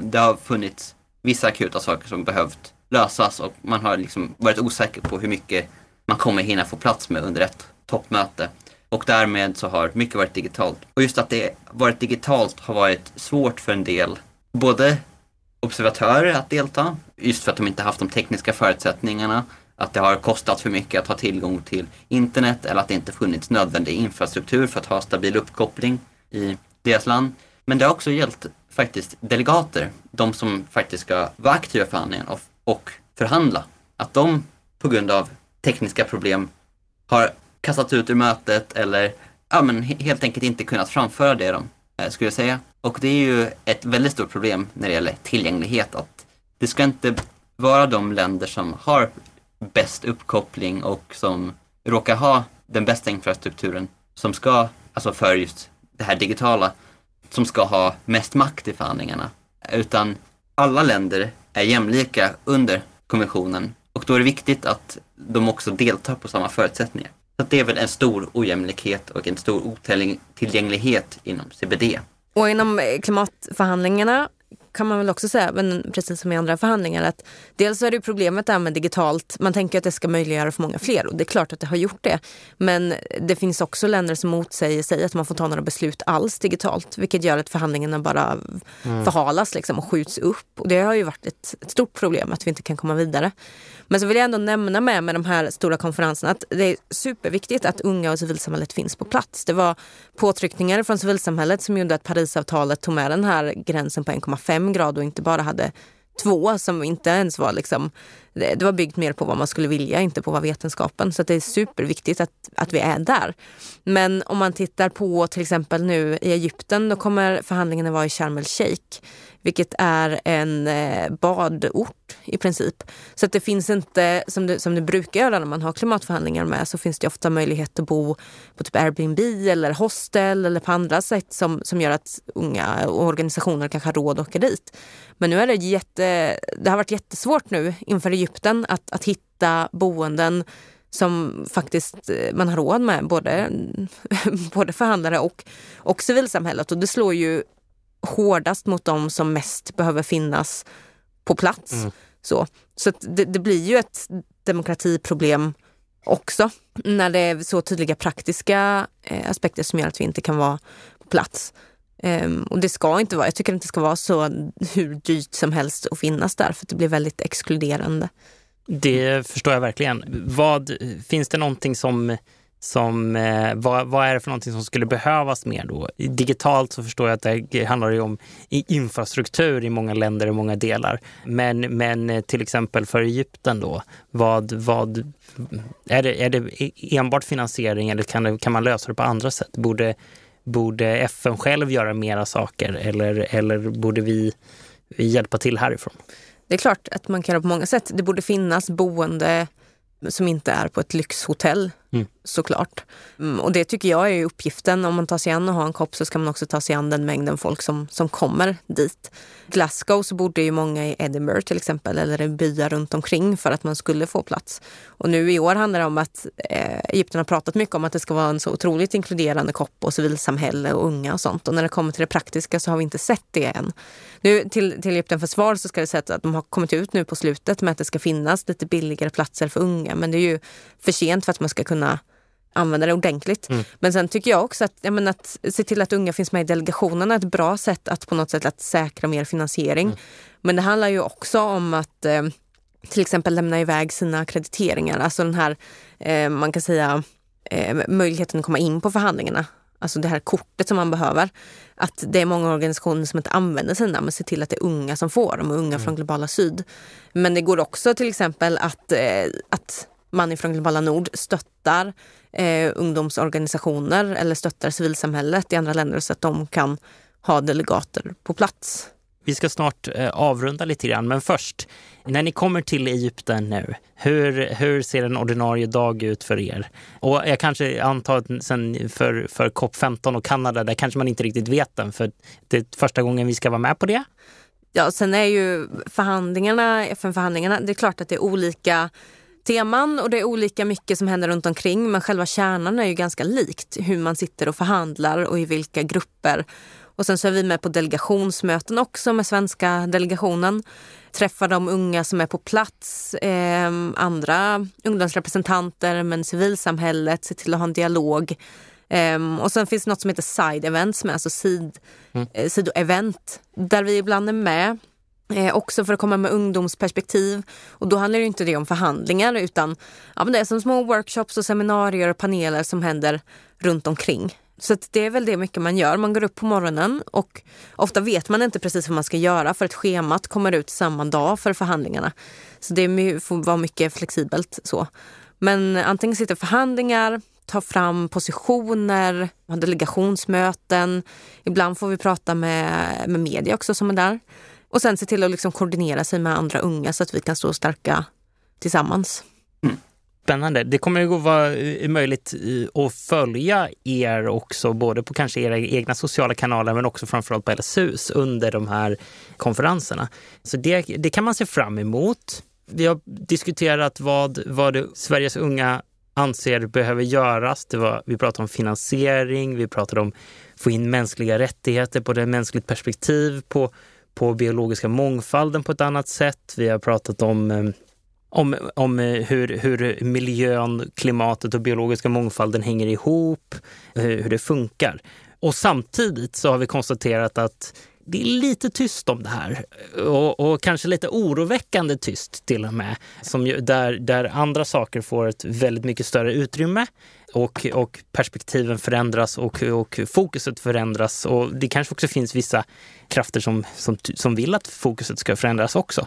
Det har funnits vissa akuta saker som behövt lösas och man har liksom varit osäker på hur mycket man kommer hinna få plats med under ett toppmöte. Och därmed så har mycket varit digitalt. Och just att det varit digitalt har varit svårt för en del, både observatörer att delta, just för att de inte haft de tekniska förutsättningarna, att det har kostat för mycket att ha tillgång till internet eller att det inte funnits nödvändig infrastruktur för att ha stabil uppkoppling i deras land. Men det har också gällt faktiskt delegater, de som faktiskt ska vara aktiva i förhandlingen och, och förhandla. Att de på grund av tekniska problem har kastats ut ur mötet eller ja, men helt enkelt inte kunnat framföra det de eh, skulle säga. Och det är ju ett väldigt stort problem när det gäller tillgänglighet. Att det ska inte vara de länder som har bäst uppkoppling och som råkar ha den bästa infrastrukturen som ska, alltså för just det här digitala som ska ha mest makt i förhandlingarna. Utan alla länder är jämlika under konventionen och då är det viktigt att de också deltar på samma förutsättningar. Så det är väl en stor ojämlikhet och en stor otillgänglighet inom CBD. Och inom eh, klimatförhandlingarna kan man väl också säga, men precis som i andra förhandlingar, att dels är det problemet där med digitalt. Man tänker att det ska möjliggöra för många fler och det är klart att det har gjort det. Men det finns också länder som motsäger sig att man får ta några beslut alls digitalt, vilket gör att förhandlingarna bara mm. förhalas liksom och skjuts upp. Och det har ju varit ett, ett stort problem att vi inte kan komma vidare. Men så vill jag ändå nämna med, med de här stora konferenserna att det är superviktigt att unga och civilsamhället finns på plats. Det var påtryckningar från civilsamhället som gjorde att Parisavtalet tog med den här gränsen på 1,5 grad och inte bara hade två som inte ens var liksom, det var byggt mer på vad man skulle vilja, inte på vad vetenskapen. Så det är superviktigt att, att vi är där. Men om man tittar på till exempel nu i Egypten, då kommer förhandlingarna vara i Sharm el-Sheikh vilket är en eh, badort i princip. Så att det finns inte, som det, som det brukar göra när man har klimatförhandlingar med, så finns det ofta möjlighet att bo på typ Airbnb eller hostel eller på andra sätt som, som gör att unga och organisationer kanske har råd att åka dit. Men nu är det jätte, det har varit jättesvårt nu inför Egypten att, att hitta boenden som faktiskt eh, man har råd med, både, både förhandlare och, och civilsamhället. Och det slår ju hårdast mot de som mest behöver finnas på plats. Mm. Så, så det, det, blir ju ett demokratiproblem också när det är så tydliga praktiska eh, aspekter som gör att vi inte kan vara på plats. Um, och det ska inte vara, jag tycker inte det ska vara så hur dyrt som helst att finnas där för det blir väldigt exkluderande. Det förstår jag verkligen. Vad, finns det någonting som som, eh, vad, vad, är det för någonting som skulle behövas mer då? Digitalt så förstår jag att det handlar om infrastruktur i många länder och många delar. Men, men eh, till exempel för Egypten då, vad, vad, är, det, är det e- enbart finansiering eller kan, det, kan man lösa det på andra sätt? Borde, borde FN själv göra mera saker eller, eller borde vi hjälpa till härifrån? Det är klart att man kan göra på många sätt. Det borde finnas boende som inte är på ett lyxhotell mm. såklart. Mm, och det tycker jag är uppgiften. Om man tar sig an att ha en kopp så ska man också ta sig an den mängden folk som, som kommer dit. Glasgow så bodde ju många i Edinburgh till exempel eller i byar runt omkring för att man skulle få plats. Och nu i år handlar det om att eh, Egypten har pratat mycket om att det ska vara en så otroligt inkluderande kopp och civilsamhälle och unga och sånt. Och när det kommer till det praktiska så har vi inte sett det än. Nu till, till Egypten försvar så ska det sägas att de har kommit ut nu på slutet med att det ska finnas lite billigare platser för unga. Men det är ju för sent för att man ska kunna använda det ordentligt. Mm. Men sen tycker jag också att, jag menar, att se till att unga finns med i delegationerna är ett bra sätt att på något sätt att säkra mer finansiering. Mm. Men det handlar ju också om att eh, till exempel lämna iväg sina akkrediteringar. Alltså den här, eh, man kan säga, eh, möjligheten att komma in på förhandlingarna. Alltså det här kortet som man behöver. Att det är många organisationer som inte använder sina men ser till att det är unga som får dem och unga mm. från Globala Syd. Men det går också till exempel att, eh, att man från Globala Nord stöttar eh, ungdomsorganisationer eller stöttar civilsamhället i andra länder så att de kan ha delegater på plats. Vi ska snart eh, avrunda lite grann, men först, när ni kommer till Egypten nu, hur, hur ser en ordinarie dag ut för er? Och jag kanske antar att sen för, för COP15 och Kanada, där kanske man inte riktigt vet den, för det är första gången vi ska vara med på det. Ja, sen är ju förhandlingarna, FN-förhandlingarna, det är klart att det är olika teman och det är olika mycket som händer runt omkring men själva kärnan är ju ganska likt hur man sitter och förhandlar och i vilka grupper. Och sen så är vi med på delegationsmöten också med svenska delegationen. Träffar de unga som är på plats, eh, andra ungdomsrepresentanter men civilsamhället, se till att ha en dialog. Um, och sen finns det något som heter side events med, alltså sid, mm. eh, sidoevent där vi ibland är med. Eh, också för att komma med ungdomsperspektiv. Och då handlar det inte det om förhandlingar utan ja, men det är som små workshops och seminarier och paneler som händer runt omkring. Så det är väl det mycket man gör. Man går upp på morgonen och ofta vet man inte precis vad man ska göra för att schemat kommer ut samma dag för förhandlingarna. Så det får vara mycket flexibelt så. Men antingen sitter förhandlingar, ta fram positioner, ha delegationsmöten. Ibland får vi prata med, med media också som är där. Och sen se till att liksom koordinera sig med andra unga så att vi kan stå starka tillsammans. Mm. Spännande. Det kommer ju att vara eh, möjligt eh, att följa er också, både på kanske era egna sociala kanaler men också framförallt på LSUs under de här konferenserna. Så det, det kan man se fram emot. Vi har diskuterat vad, vad Sveriges unga anser behöver göras. Det var, vi pratade om finansiering, vi pratade om få in mänskliga rättigheter på det mänskligt perspektiv, på, på biologiska mångfalden på ett annat sätt. Vi har pratat om eh, om, om eh, hur, hur miljön, klimatet och biologiska mångfalden hänger ihop, eh, hur det funkar. Och samtidigt så har vi konstaterat att det är lite tyst om det här och, och, kanske lite oroväckande tyst till och med. Som ju, där, där andra saker får ett väldigt mycket större utrymme och, och perspektiven förändras och, och fokuset förändras. Och det kanske också finns vissa krafter som, som, som vill att fokuset ska förändras också.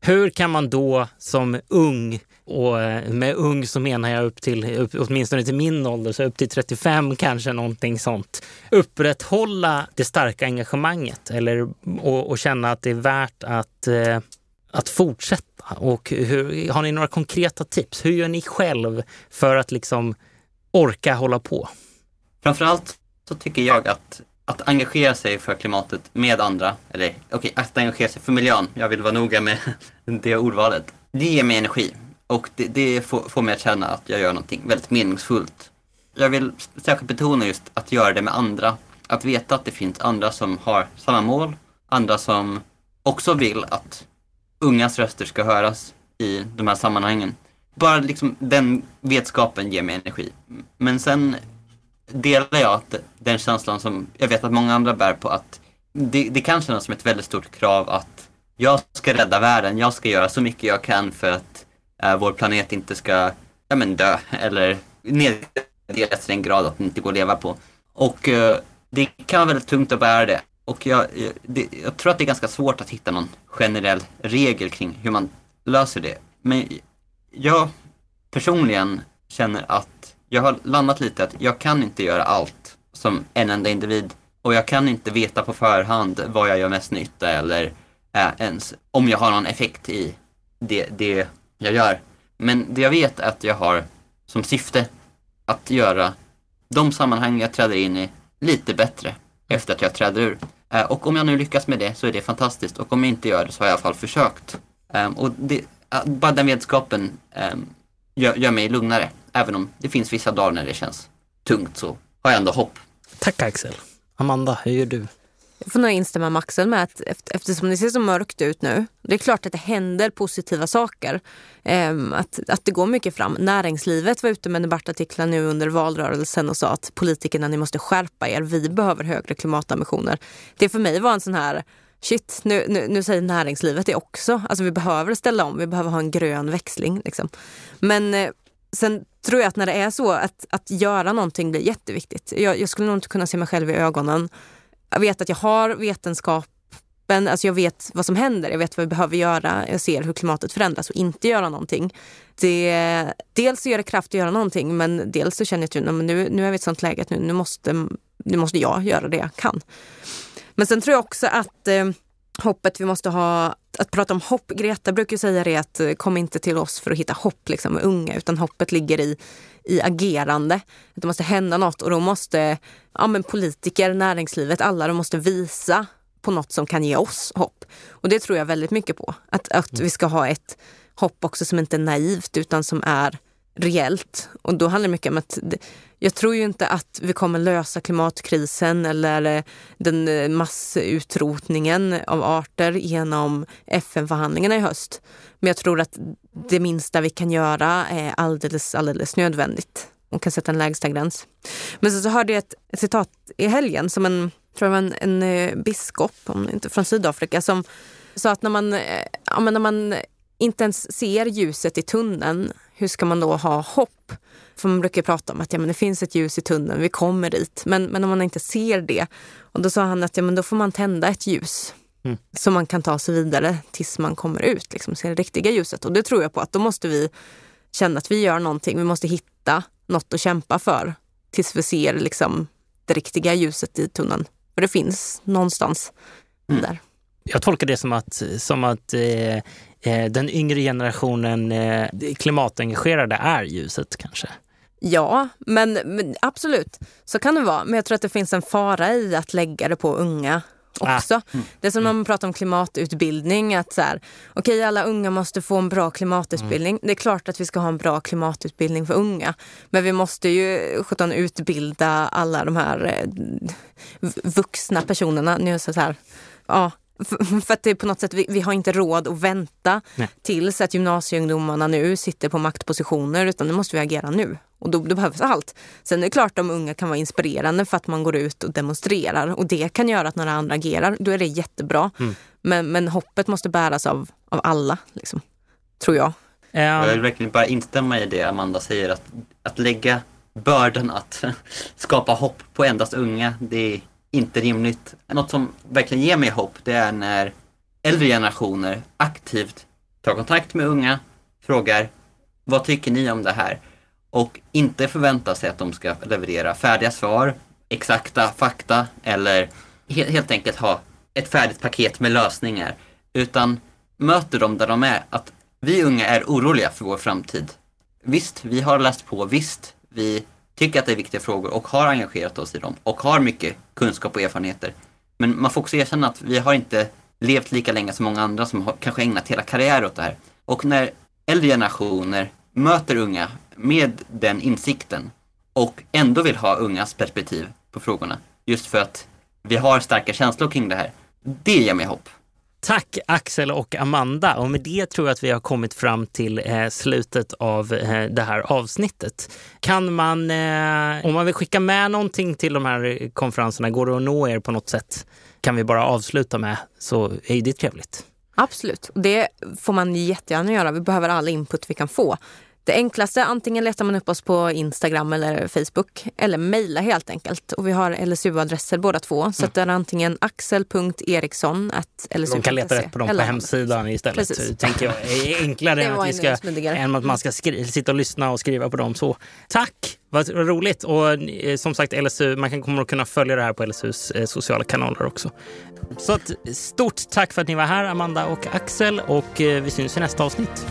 Hur kan man då som ung, och eh, med ung så menar jag upp till, upp, åtminstone till min ålder, så upp till 35 kanske någonting sånt, upprätthålla det starka engagemanget eller, och, och känna att det är värt att, eh, att fortsätta? Och hur, har ni några konkreta tips? Hur gör ni själv för att liksom orka hålla på? Framförallt så tycker jag att att engagera sig för klimatet med andra, eller okej, okay, att engagera sig för miljön, jag vill vara noga med det ordvalet, det ger mig energi och det, det får, får mig att känna att jag gör någonting väldigt meningsfullt. Jag vill särskilt betona just att göra det med andra, att veta att det finns andra som har samma mål, andra som också vill att ungas röster ska höras i de här sammanhangen. Bara liksom den vetskapen ger mig energi. Men sen delar jag den känslan som jag vet att många andra bär på att det, det kan kännas som ett väldigt stort krav att jag ska rädda världen, jag ska göra så mycket jag kan för att eh, vår planet inte ska ja, men dö eller nedgraderas till den grad att den inte går att leva på. Och eh, det kan vara väldigt tungt att bära det. Och jag, eh, det, jag tror att det är ganska svårt att hitta någon generell regel kring hur man löser det. Men jag personligen känner att jag har landat lite att jag kan inte göra allt som en enda individ och jag kan inte veta på förhand vad jag gör mest nytta eller äh, ens om jag har någon effekt i det, det jag gör. Men det jag vet är att jag har som syfte att göra de sammanhang jag träder in i lite bättre efter att jag träder ur. Eh, och om jag nu lyckas med det så är det fantastiskt och om jag inte gör det så har jag i alla fall försökt. Ehm, och det, bara den vetskapen ehm, gör, gör mig lugnare. Även om det finns vissa dagar när det känns tungt så har jag ändå hopp. Tack Axel. Amanda, hur gör du? Jag får nog instämma med Axel med att eftersom det ser så mörkt ut nu. Det är klart att det händer positiva saker. Ehm, att, att det går mycket fram. Näringslivet var ute med debattartiklar nu under valrörelsen och sa att politikerna ni måste skärpa er. Vi behöver högre klimatambitioner. Det för mig var en sån här shit, nu, nu, nu säger näringslivet det också. Alltså vi behöver ställa om, vi behöver ha en grön växling. Liksom. Men eh, sen tror jag att när det är så att, att göra någonting blir jätteviktigt. Jag, jag skulle nog inte kunna se mig själv i ögonen. Jag vet att jag har vetenskapen, alltså jag vet vad som händer, jag vet vad vi behöver göra, jag ser hur klimatet förändras och inte göra någonting. Det, dels så gör det kraft att göra någonting men dels så känner jag att nu, nu är vi i ett sånt läge att nu, nu, måste, nu måste jag göra det jag kan. Men sen tror jag också att eh, hoppet vi måste ha, att prata om hopp. Greta brukar säga det att kom inte till oss för att hitta hopp liksom, med unga utan hoppet ligger i, i agerande. Att det måste hända något och då måste ja, men politiker, näringslivet, alla de måste visa på något som kan ge oss hopp. Och det tror jag väldigt mycket på. Att, att vi ska ha ett hopp också som inte är naivt utan som är reellt. Och då handlar det mycket om att jag tror ju inte att vi kommer lösa klimatkrisen eller eh, den eh, massutrotningen av arter genom FN-förhandlingarna i höst. Men jag tror att det minsta vi kan göra är alldeles, alldeles nödvändigt och kan sätta en lägsta gräns. Men så, så hörde jag ett, ett citat i helgen som en, tror jag en, en eh, biskop, om inte från Sydafrika, som sa att när man, ja, när man inte ens ser ljuset i tunneln, hur ska man då ha hopp? För man brukar prata om att ja, men det finns ett ljus i tunneln, vi kommer dit. Men, men om man inte ser det, och då sa han att ja, men då får man tända ett ljus. Mm. Så man kan ta sig vidare tills man kommer ut, liksom, ser det riktiga ljuset. Och det tror jag på att då måste vi känna att vi gör någonting. Vi måste hitta något att kämpa för tills vi ser liksom, det riktiga ljuset i tunneln. För det finns någonstans mm. där. Jag tolkar det som att, som att eh, eh den yngre generationen eh, klimatengagerade är ljuset kanske? Ja, men, men, absolut så kan det vara. Men jag tror att det finns en fara i att lägga det på unga också. Ah. Mm. Det är som när man pratar om klimatutbildning, att så här, okay, alla unga måste få en bra klimatutbildning. Mm. Det är klart att vi ska ha en bra klimatutbildning för unga. Men vi måste ju sjutton utbilda alla de här eh, vuxna personerna. Nu så här, ja, för att det är på något sätt, vi, vi har inte råd att vänta Nej. tills att gymnasieungdomarna nu sitter på maktpositioner utan nu måste vi agera nu. Och då, då behövs allt. Sen är det klart att de unga kan vara inspirerande för att man går ut och demonstrerar och det kan göra att några andra agerar. Då är det jättebra. Mm. Men, men hoppet måste bäras av, av alla, liksom, tror jag. Jag vill verkligen bara instämma i det Amanda säger, att, att lägga bördan att skapa hopp på endast unga, det är inte rimligt. Något som verkligen ger mig hopp, det är när äldre generationer aktivt tar kontakt med unga, frågar vad tycker ni om det här? Och inte förväntar sig att de ska leverera färdiga svar, exakta fakta eller helt enkelt ha ett färdigt paket med lösningar. Utan möter dem där de är. Att vi unga är oroliga för vår framtid. Visst, vi har läst på. Visst, vi tycker att det är viktiga frågor och har engagerat oss i dem och har mycket kunskap och erfarenheter. Men man får också erkänna att vi har inte levt lika länge som många andra som har kanske ägnat hela karriär åt det här. Och när äldre generationer möter unga med den insikten och ändå vill ha ungas perspektiv på frågorna, just för att vi har starka känslor kring det här, det ger mig hopp. Tack Axel och Amanda och med det tror jag att vi har kommit fram till eh, slutet av eh, det här avsnittet. Kan man, eh, om man vill skicka med någonting till de här konferenserna, går det att nå er på något sätt? Kan vi bara avsluta med så är det trevligt. Absolut, det får man jättegärna göra. Vi behöver all input vi kan få. Det enklaste, antingen letar man upp oss på Instagram eller Facebook eller mejla helt enkelt. Och vi har LSU-adresser båda två. Så mm. det är antingen axel.eriksson.lsu.se. De kan leta rätt på dem på hemsidan istället. Precis. Tänker jag är enklare än att, vi ska, än att man ska sitta och lyssna och skriva på dem. Så tack! Vad roligt! Och eh, som sagt, LSU, man kan, kommer att kunna följa det här på LSUs eh, sociala kanaler också. Så ett stort tack för att ni var här, Amanda och Axel. Och eh, vi syns i nästa avsnitt.